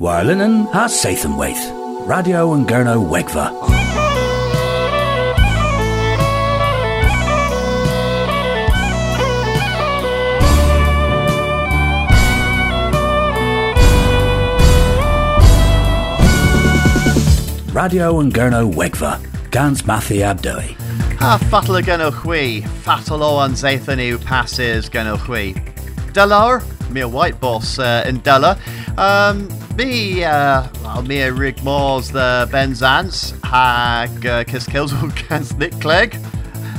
Warlinen ha Sathanwaith. Radio and Gurno Wegva. Radio and Gurno Wegva. Gans Mathi Abdoi. Ha fatal o chwi, fatal o an zaethon i'w passes chwi. Dylar, mi a white boss uh, in Della. Um, mi, uh, well, mi a rig mors the Benzance, hag uh, cys kills Nick Clegg.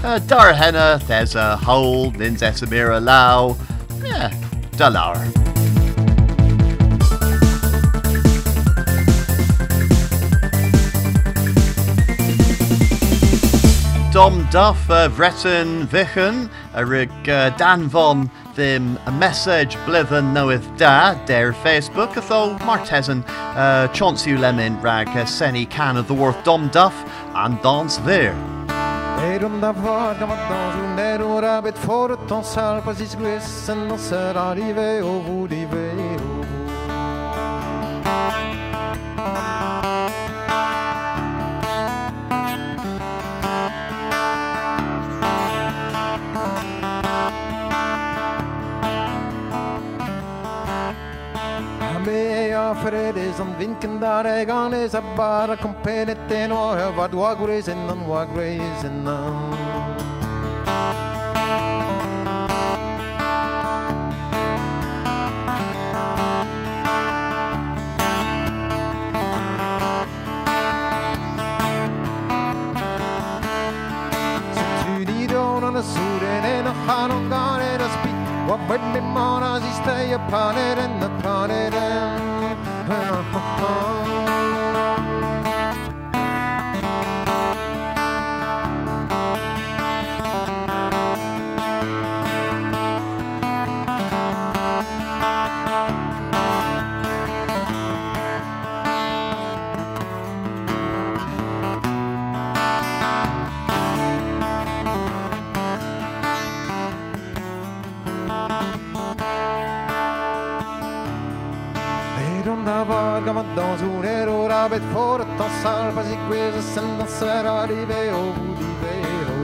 Uh, Dar henna, there's a hole, nins esamira lau. Yeah, Dylar. Dom Duff uh, Vreton Vichen a rig uh, Dan Von ddim a message blithen knoweth da der Facebook atho Martesan uh, Chauncey Lemon rag Senny can of the worth Dom Duff and Dance There. Erum da gammalt dans un er ora bet for ton sal pas ser arrive o Fredes om vinken där ägan är så bara kompeten och jag var dwagrezen och dwagrezen Solen en a chanon gan en a spit Wa bud me mon as i stay upon it and upon it and gammalt dans un ero rabet for ta salva si quesa sen non sarà di veo di vero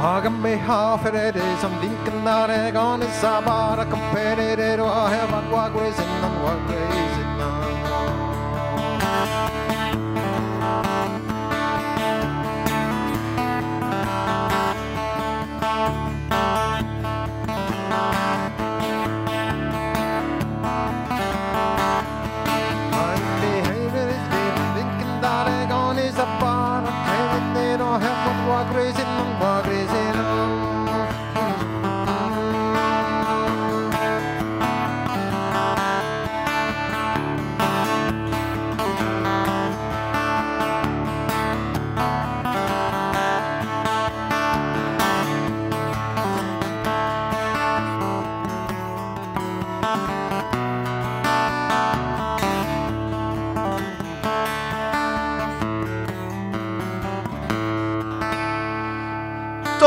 Hagan me hafer it is I'm thinking that I gone is about a competitor I have a quagways and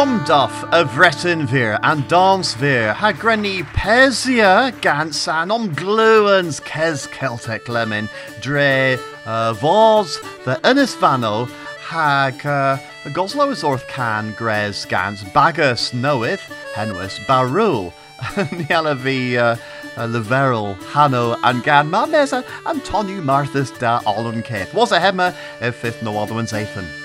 Duff a Vreton Vir and Dance Vir ha grenny Pesia gans an om gluans kes Celtic lemon dre uh, the Innis Vano hag uh, Goslows orth can gres gans bagus knoweth henwis barul niala vi uh, uh, leverel hano and gan mamesa and tonu marthas da olun keth was a hemma if fifth no other one's Ethan.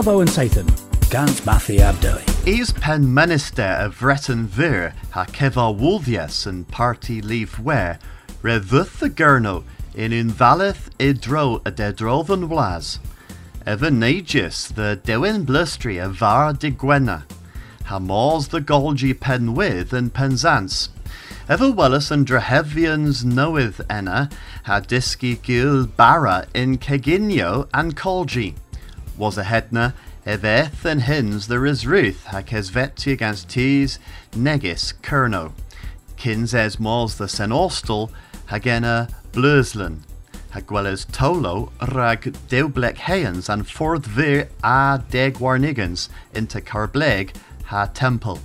Nuavo and Sathan, Gans Mathi Abdoi. Is pen minister of Vretten Vir, ha keva Woldias and party leave where, revuth the gurno, in unvalith idro a dedrovan. Evan Nagus the dewin blustry a var de Gwena. Ha mors the golgi pen with and penzance. Ever Wellis and Drehevians knoweth enna, Hadiski gil bara in Keginio and Colgi. Was a hedna, eveth and hins there is Ruth, ha kesveti against tees, negis kerno. Kins es mors the senostal, hagena bluslen. Hagwelles tolo rag deublek heans and forth vir a deg warnigans into Carbleg ha temple.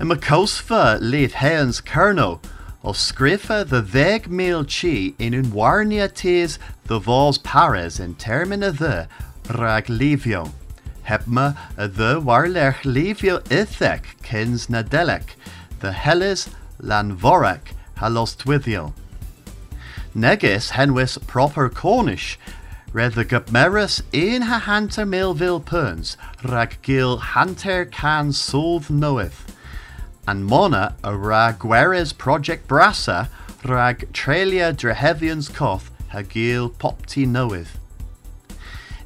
In Makosfa lead heans kerno, of scrifa the veg mil chi in un warnia tis the vos pares in termina the rag livio. Hepma the warlech livio ithek kins nadelek, the helis lanvorek halos twithio. Negis henwis proper Cornish, red the gubmeris in ha hanter milville perns, rag gil hanter can solve knoweth and Mona a rag Gueres Project Brassa rag Trelia Drehevians Koth Hagil Popti Knoweth.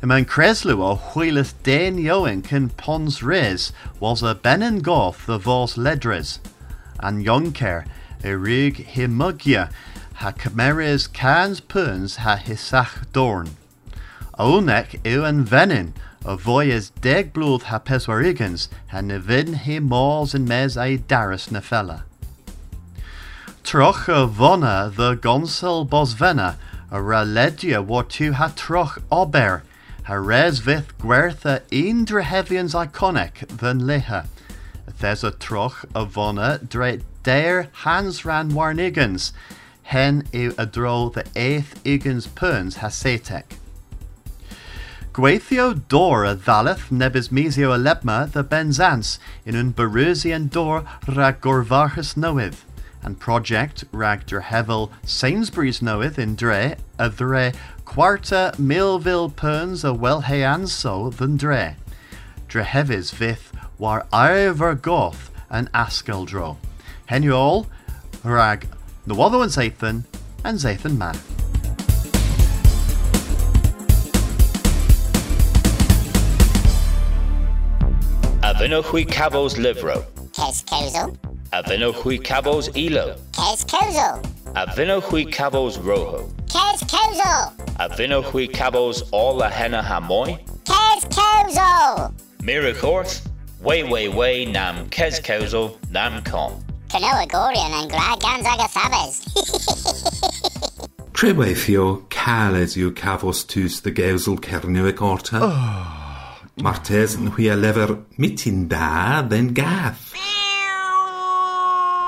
Iman Creslu o Huilis Den Yoen can Pons Riz was a Benin Goth the Vos Ledres, and Yonker a rig Himugia ha Cameres Cans Perns ha Hisach Dorn. Onek Ewan Venin a voyes deg blúd ha peswarigans ha na vin he mors and mes a daris na fella. Troch a the gonsel bosvena a raledia war tu ha troch ober ha res vith gwertha een drehevians iconic than leha. There's a troch a vona dre der hans ran warnigans hen e a dro the eighth igans perns ha. Gweithio dor a ddaleth nebys misio a lebma the benzans in un Berusian dor rag gorvarchus nowydd, and project rag drehevel Sainsbury's nowydd in dre a dre quarta Millville perns a well so than dre. Drehevis vith war iver goth an askeldro. Hen you all, rag Nwotho and Zathan and Zathan man. Avinohui Cabos Livro. Kes Kozo. Avinohui Cabos Elo. Kes Kozo. Avinohui Cabos Rojo. Kes Kozo. Avinohui Cabos All La Henna Hamoy. Kes Kozo. Miracorth. Way Way Way Nam Kes Kozo Nam Kom. Canoa Gorian and Gra Ganzaga Sabes. Treweithio cales yw cafos tus the geusel cerniwig orta. Oh. Martes yn hwy a lefer mitin da then gath.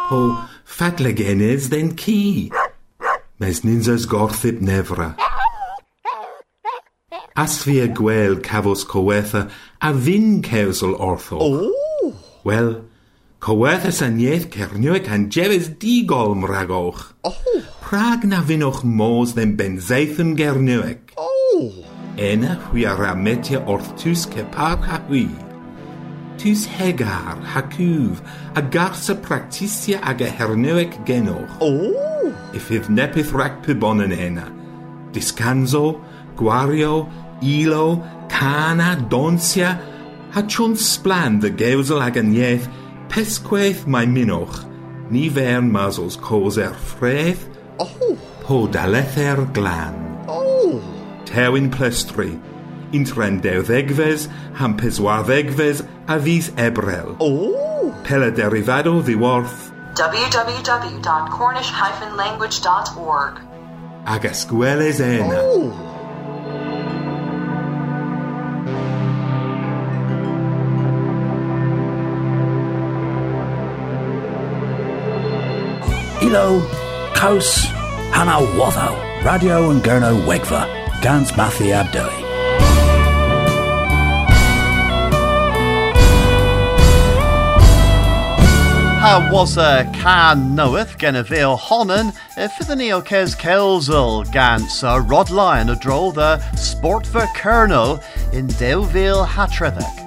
Po fadlegenes then ci. Mes ninzas gorthib nefra. As fi a gweld cafos cowetha a fyn cewsol ortho. Oh. Wel, cowetha sy'n ieth cernio ac jefes digol mragoch. Oh. Prag na fynwch mos then benzeithyn gernioec. Oh. Ena hui aramete orth tus kepar ha hui. Tus hegar hacuv agar sa practisia aga herneuec genoch. Oh! Ifydd nepith rac pibonen ena. Discanso, gwario, ilo, cana, donsia, hachon splan the gewsel ag an ieth, pesqueth mae minoch, ni fern mazels cos er ffredd, oh. po dalether glan. Oh! Tewin plestri, intren deuddegfes, ham peswarddegfes a fis ebrel. Oh! Pele derivado ddiworth www.cornish-language.org. ag esgweles ena. Oh! Ilo, Kaus, Hana Watho, Radio and Gurno Wegva, Gans Mathi Abdoi. Ha was a can knoweth gen a veil honnen if the kes kelzel gans a rod lion a droll the sport for colonel in Delville Hatrevek.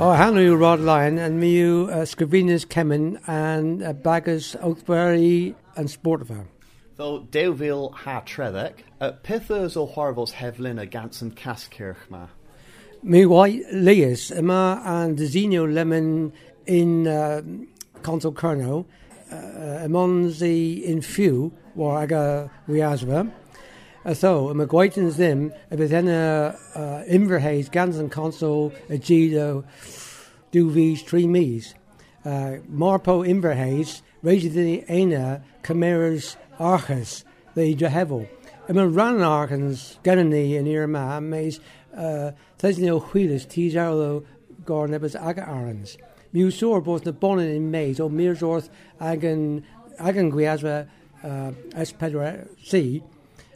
O hanw Rod Lion and miw uh, Scrivenus Kemen and uh, Baggers Oathbury and Sportiva. Though Deuville ha Trevek, uh, Pithers o Harvos Hevlin a Gansen Kaskirchma. Mi white Leas Emma and Zinio Lemon in uh, Consul Kerno, uh, Emonzi in Few, war aga Wiasva. Atho, y mae gwaithans ddim, y bydd yna uh, imferheis gans yn consol y gyd o dw fys, tri. Uh, Marpo imferheis, reis iddyn ni eina cymeras archas dde i drahefol. Y mae rhan archans gan ni yn i'r yma, meis uh, thys ni o chwilys tis arlo gor nebys aga yw sŵr bod na bonin yn meis o mirs orth ag yn, ag yn gwiasfa uh, S4C, uh,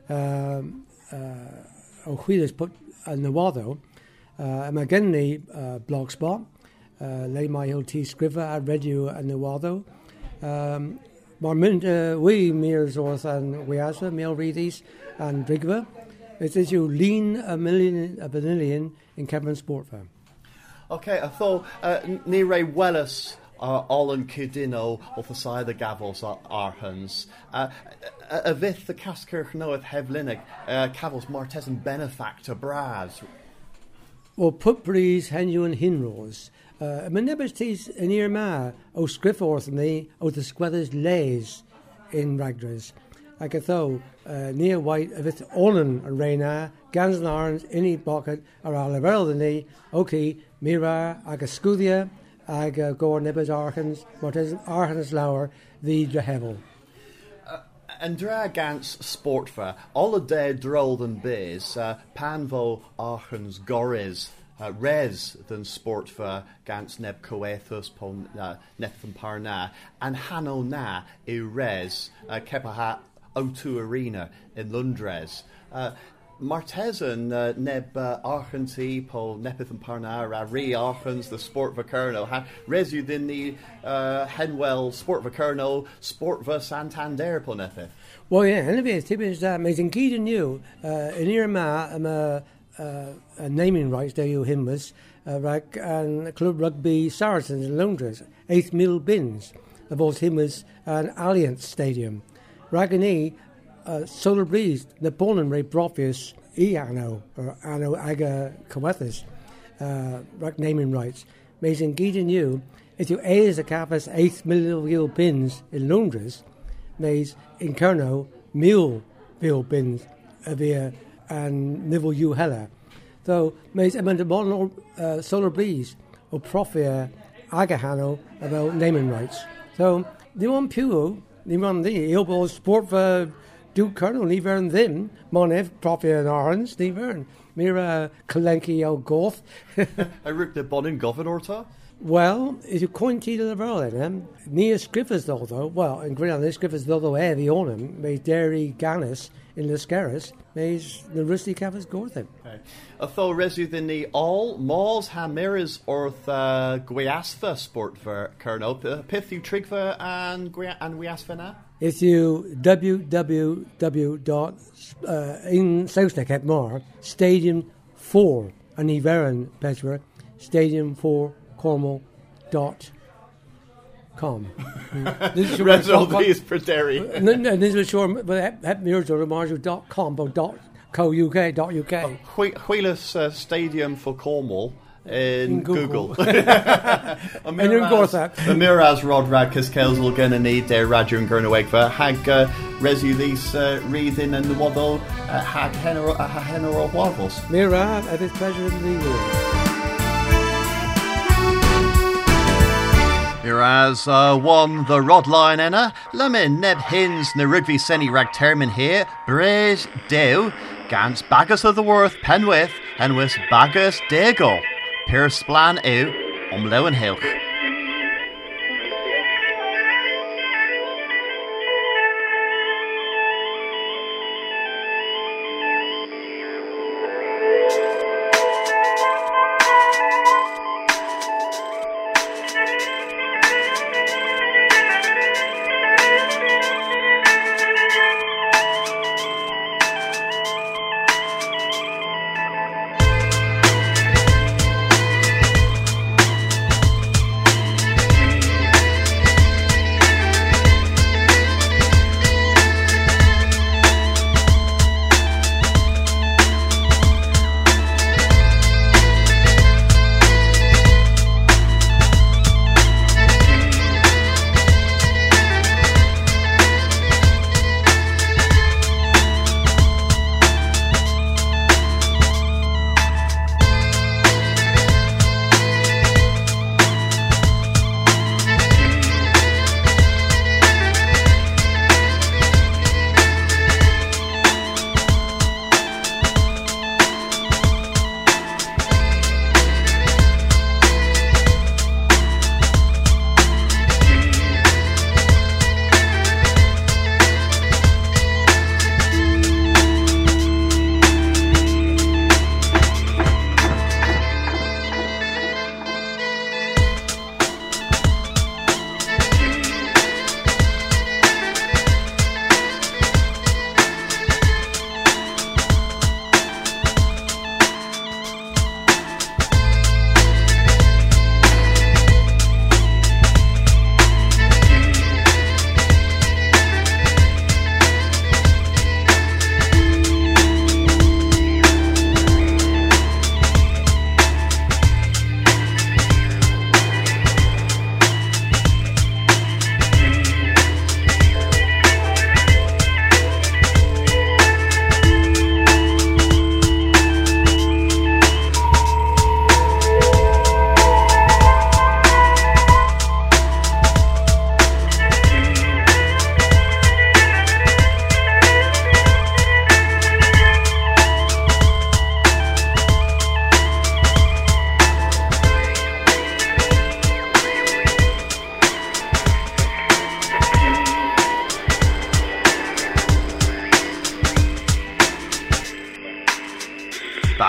o chwilys put yn y waddo. Uh, mae gen ni uh, blogspot, uh, le mae o ti sgrifa a redio yn y waddo. Um, Mae'r mynd uh, wy mirs wrth yn wiasa, mil rydys yn drigfa. It is yw lun a million a billion in Cameron Sport Farm. Okay, I thought uh, ni rei welus uh, Olin Cudino wrth y saedd y gafels ar arhans. Uh, y, y fydd y cascyrch noeth heflynig uh, cafels Martes yn benefactor bras. Wel, put brys henw yn hinros. Uh, Mae nebys tis yn i'r ma o sgrif wrth ni o ddysgweddus les in Ragdres. Ac ytho, uh, ni a waith a fydd onan y reina, gans yn arns, un i bocad ar a leferol dyn ni, ok, mira ag ysgwddia ag uh, gor nebys archans, mor archans lawr, ddi drehefel. Yn dra gans sportfa, all y de drold yn bys, uh, pan fo archans gores, uh, res than sportfa gans neb coethus pon uh, nethyn par na, and hano na i res uh, kepa ha O2 Arena in Lundres. Uh, Martesan uh, neb uh, archanti po nepith yn parna a ri archans the sport ha resu din ni uh, henwell sport vacerno sport va Santander po nepith. Wel ie, hynny fi, ti bys da, mae'n sy'n gyd yn yw, uh, yn i'r uh, naming rights da yw hymwys, uh, rhaid yn clwb rugby Saracens in Londres, 8,000 bins, y fod hymwys yn Allianz Stadium. Ni, uh, Solar Breeze, bon yn rei brofius i anno, or anno aga cywethus, uh, naming rights. Sy'n gyd yn yw, if you eis a cafas 8,000 bins in Londres, Meis in Kerno, mil vil bins a via and nivel you hella. Though meis em de bon uh, solar breeze o profia agahano about naming rights. So the one pew ni man the sport do colonel ni vern them monev profia and orange ni vern. Mira Kalenki o goth. I ripped the bon in Govan orta? Wel, is yw coen ti dy fel yna. Ni ysgrifys ddo ddo, wel, yn gwneud ysgrifys ddo ddo e fi onam, mae deri ganus in Lysgeris, mae na cafas gorthyn. Okay. A tho resu ddyn ni all mals ha miris orth uh, sport for Kerno. Pith yw trigfa an, an gwiasfa na? If you www dot uh, in Sausneck at Mar, Stadium 4, yn i feran, Stadium 4 Cornwall dot com. Rest all these per dairy. No, no, this is sure, but heb mirrors or dot com, but dot co uk dot uk. Wheelus uh, Stadium for Cornwall in, In Google. Google. And yn Gortha. Y miras rod radcus caels will gen ni de radio yn Gernowegfa hag uh, resu these uh, reading yn waddol uh, hag henor uh, henor o wafels. Mira, it is pleasure in the world. Whereas uh, one the rod line enna, Lumin neb hins na rugby seni rag termin here, Brej dew, gans bagus of the worth penwith, and wis bagus dego. Hier is plan uw om leeuwenheel.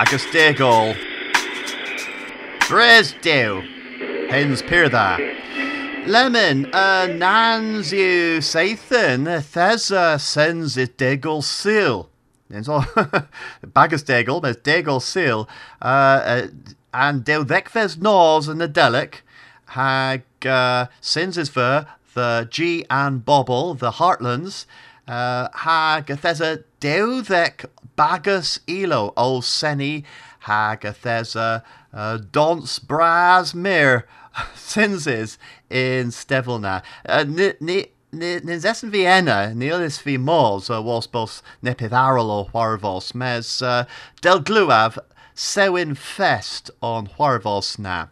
Hilch. bagus degol. Bres dew, hens pyrda. Lemon, uh, Sathan, thesa sends it degol seal. Bagus degol, met degol seal. Uh, and dew thekves nors and the delic, hag uh, ver, the G and Bobble, the Heartlands, uh, hag thesa thek bagus elo, o seni, hag thesa uh, dons bras mir, sinses in Stevelna. Uh, ni, ni, Nins essen vi enna, nilis vi mors, uh, was bos nepith aral o hwarvos, mes uh, del gluav sewin fest on hwarvos na.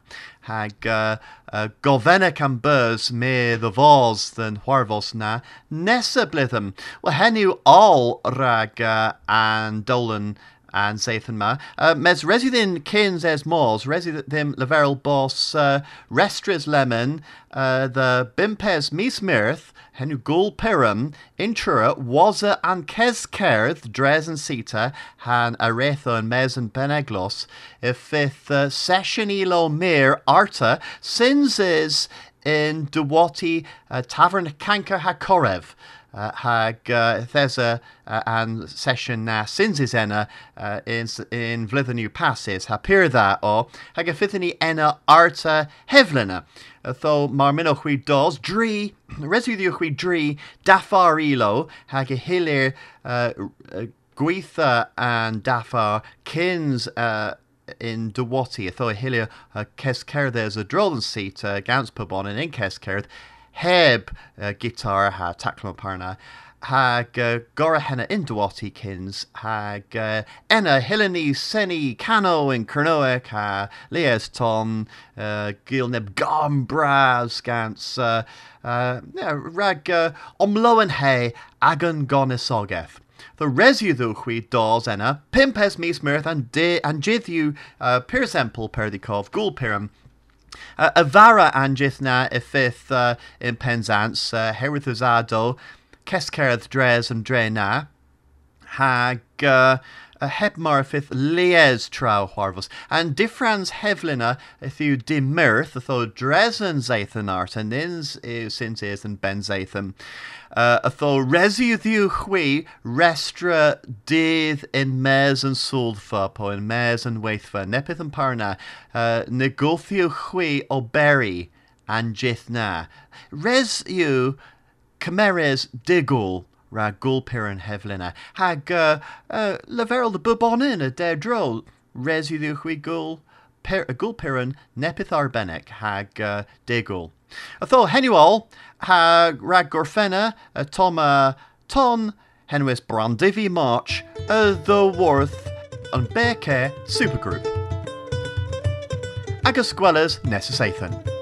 Hag uh, uh, gofenna can burs me the vos than hwarvos na, nessa blitham. Well, henu all rag uh, and dolan and Zathan ma. Uh, mes residin kins es mors, residin leverel boss uh, restres lemon, uh, the bimpes mismirth, henu gul pirum, intura, waza and keskerth, dres and sita, han aretho and mes and beneglos, if uh, session elo mir arta, sins is in Dewati uh, Tavern Kanker Hakorev. Uh, hag uh, thesa uh, and session na sins is enna uh, in in vlithenu passes ha pir dda o hag a fithini enna arta heflena tho mar minoch hui dos dri residu hui dri dafar ilo hag a hilir uh, gweitha and dafar kins uh, in Dewati, tho hilia uh, Keskerth there's a drollen seat uh, gans pubon and in Keskerth heb uh, guitar ha taclum parna hag uh, gora henna in Dewati kins hag uh, enna hilani seni cano in Kernoek ha lies ton uh, gil neb gombras gans uh, uh, yeah, rag uh, omloen he agon gonisogeth. The residu hui dos enna, pimpes mis mirth and de and jithu uh, pirsempel perdikov gul pirum. Uh, avara angith na ifith uh, in penzance, uh, herithuzado, keskerth dres and drena, hag uh, a hebmar fifth lies trau harvos, and differans hevlina you dimirth, tho dresen zathan art, and ins since is and ben zathan. Uh, tho residu hui restra dydd in mes and sulfa po in and waithfa, nepith and parna, uh, hui o berry and jithna. Res you cameres digul, ra gulpiran hevlina. Hag uh, uh, leverel the bubonin a der drol. Res hui gul per, gulpiran nepith arbenek hag uh, digul. Atho henuol hag rag gorfena a toma ton henwis brandivi march the worth on beke supergroup. Agus squelas necessathan.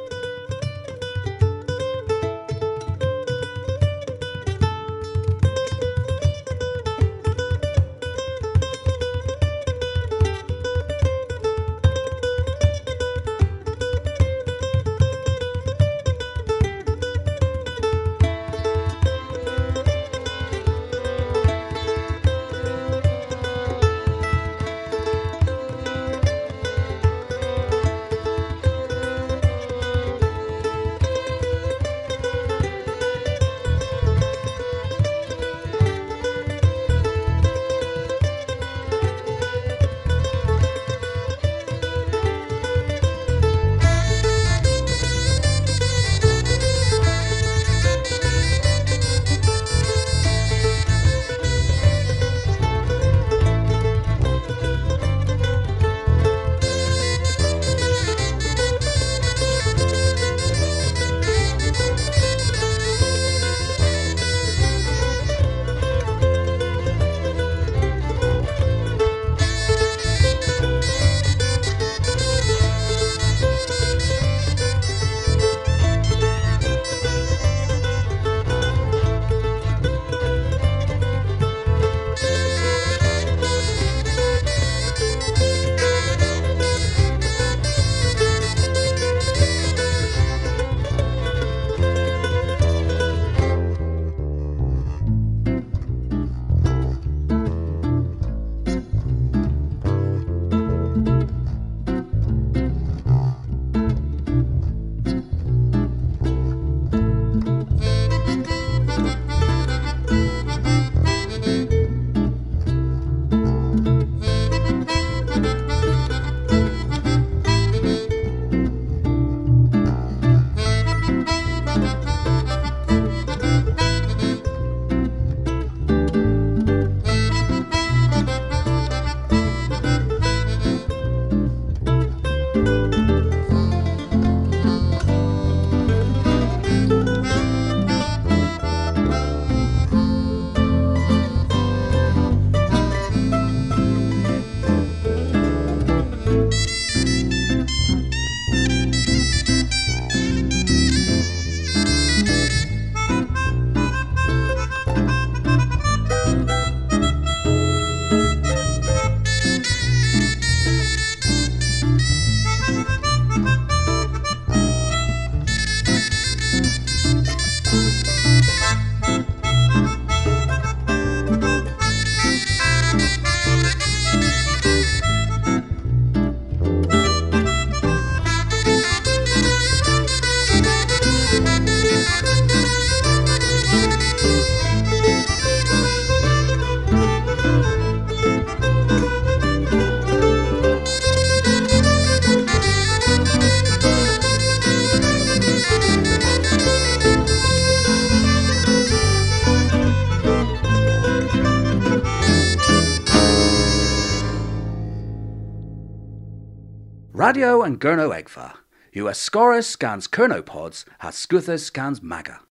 Radio and Gurno Egfa. US Scorus scans Kernopods has Scuthus scans Maga.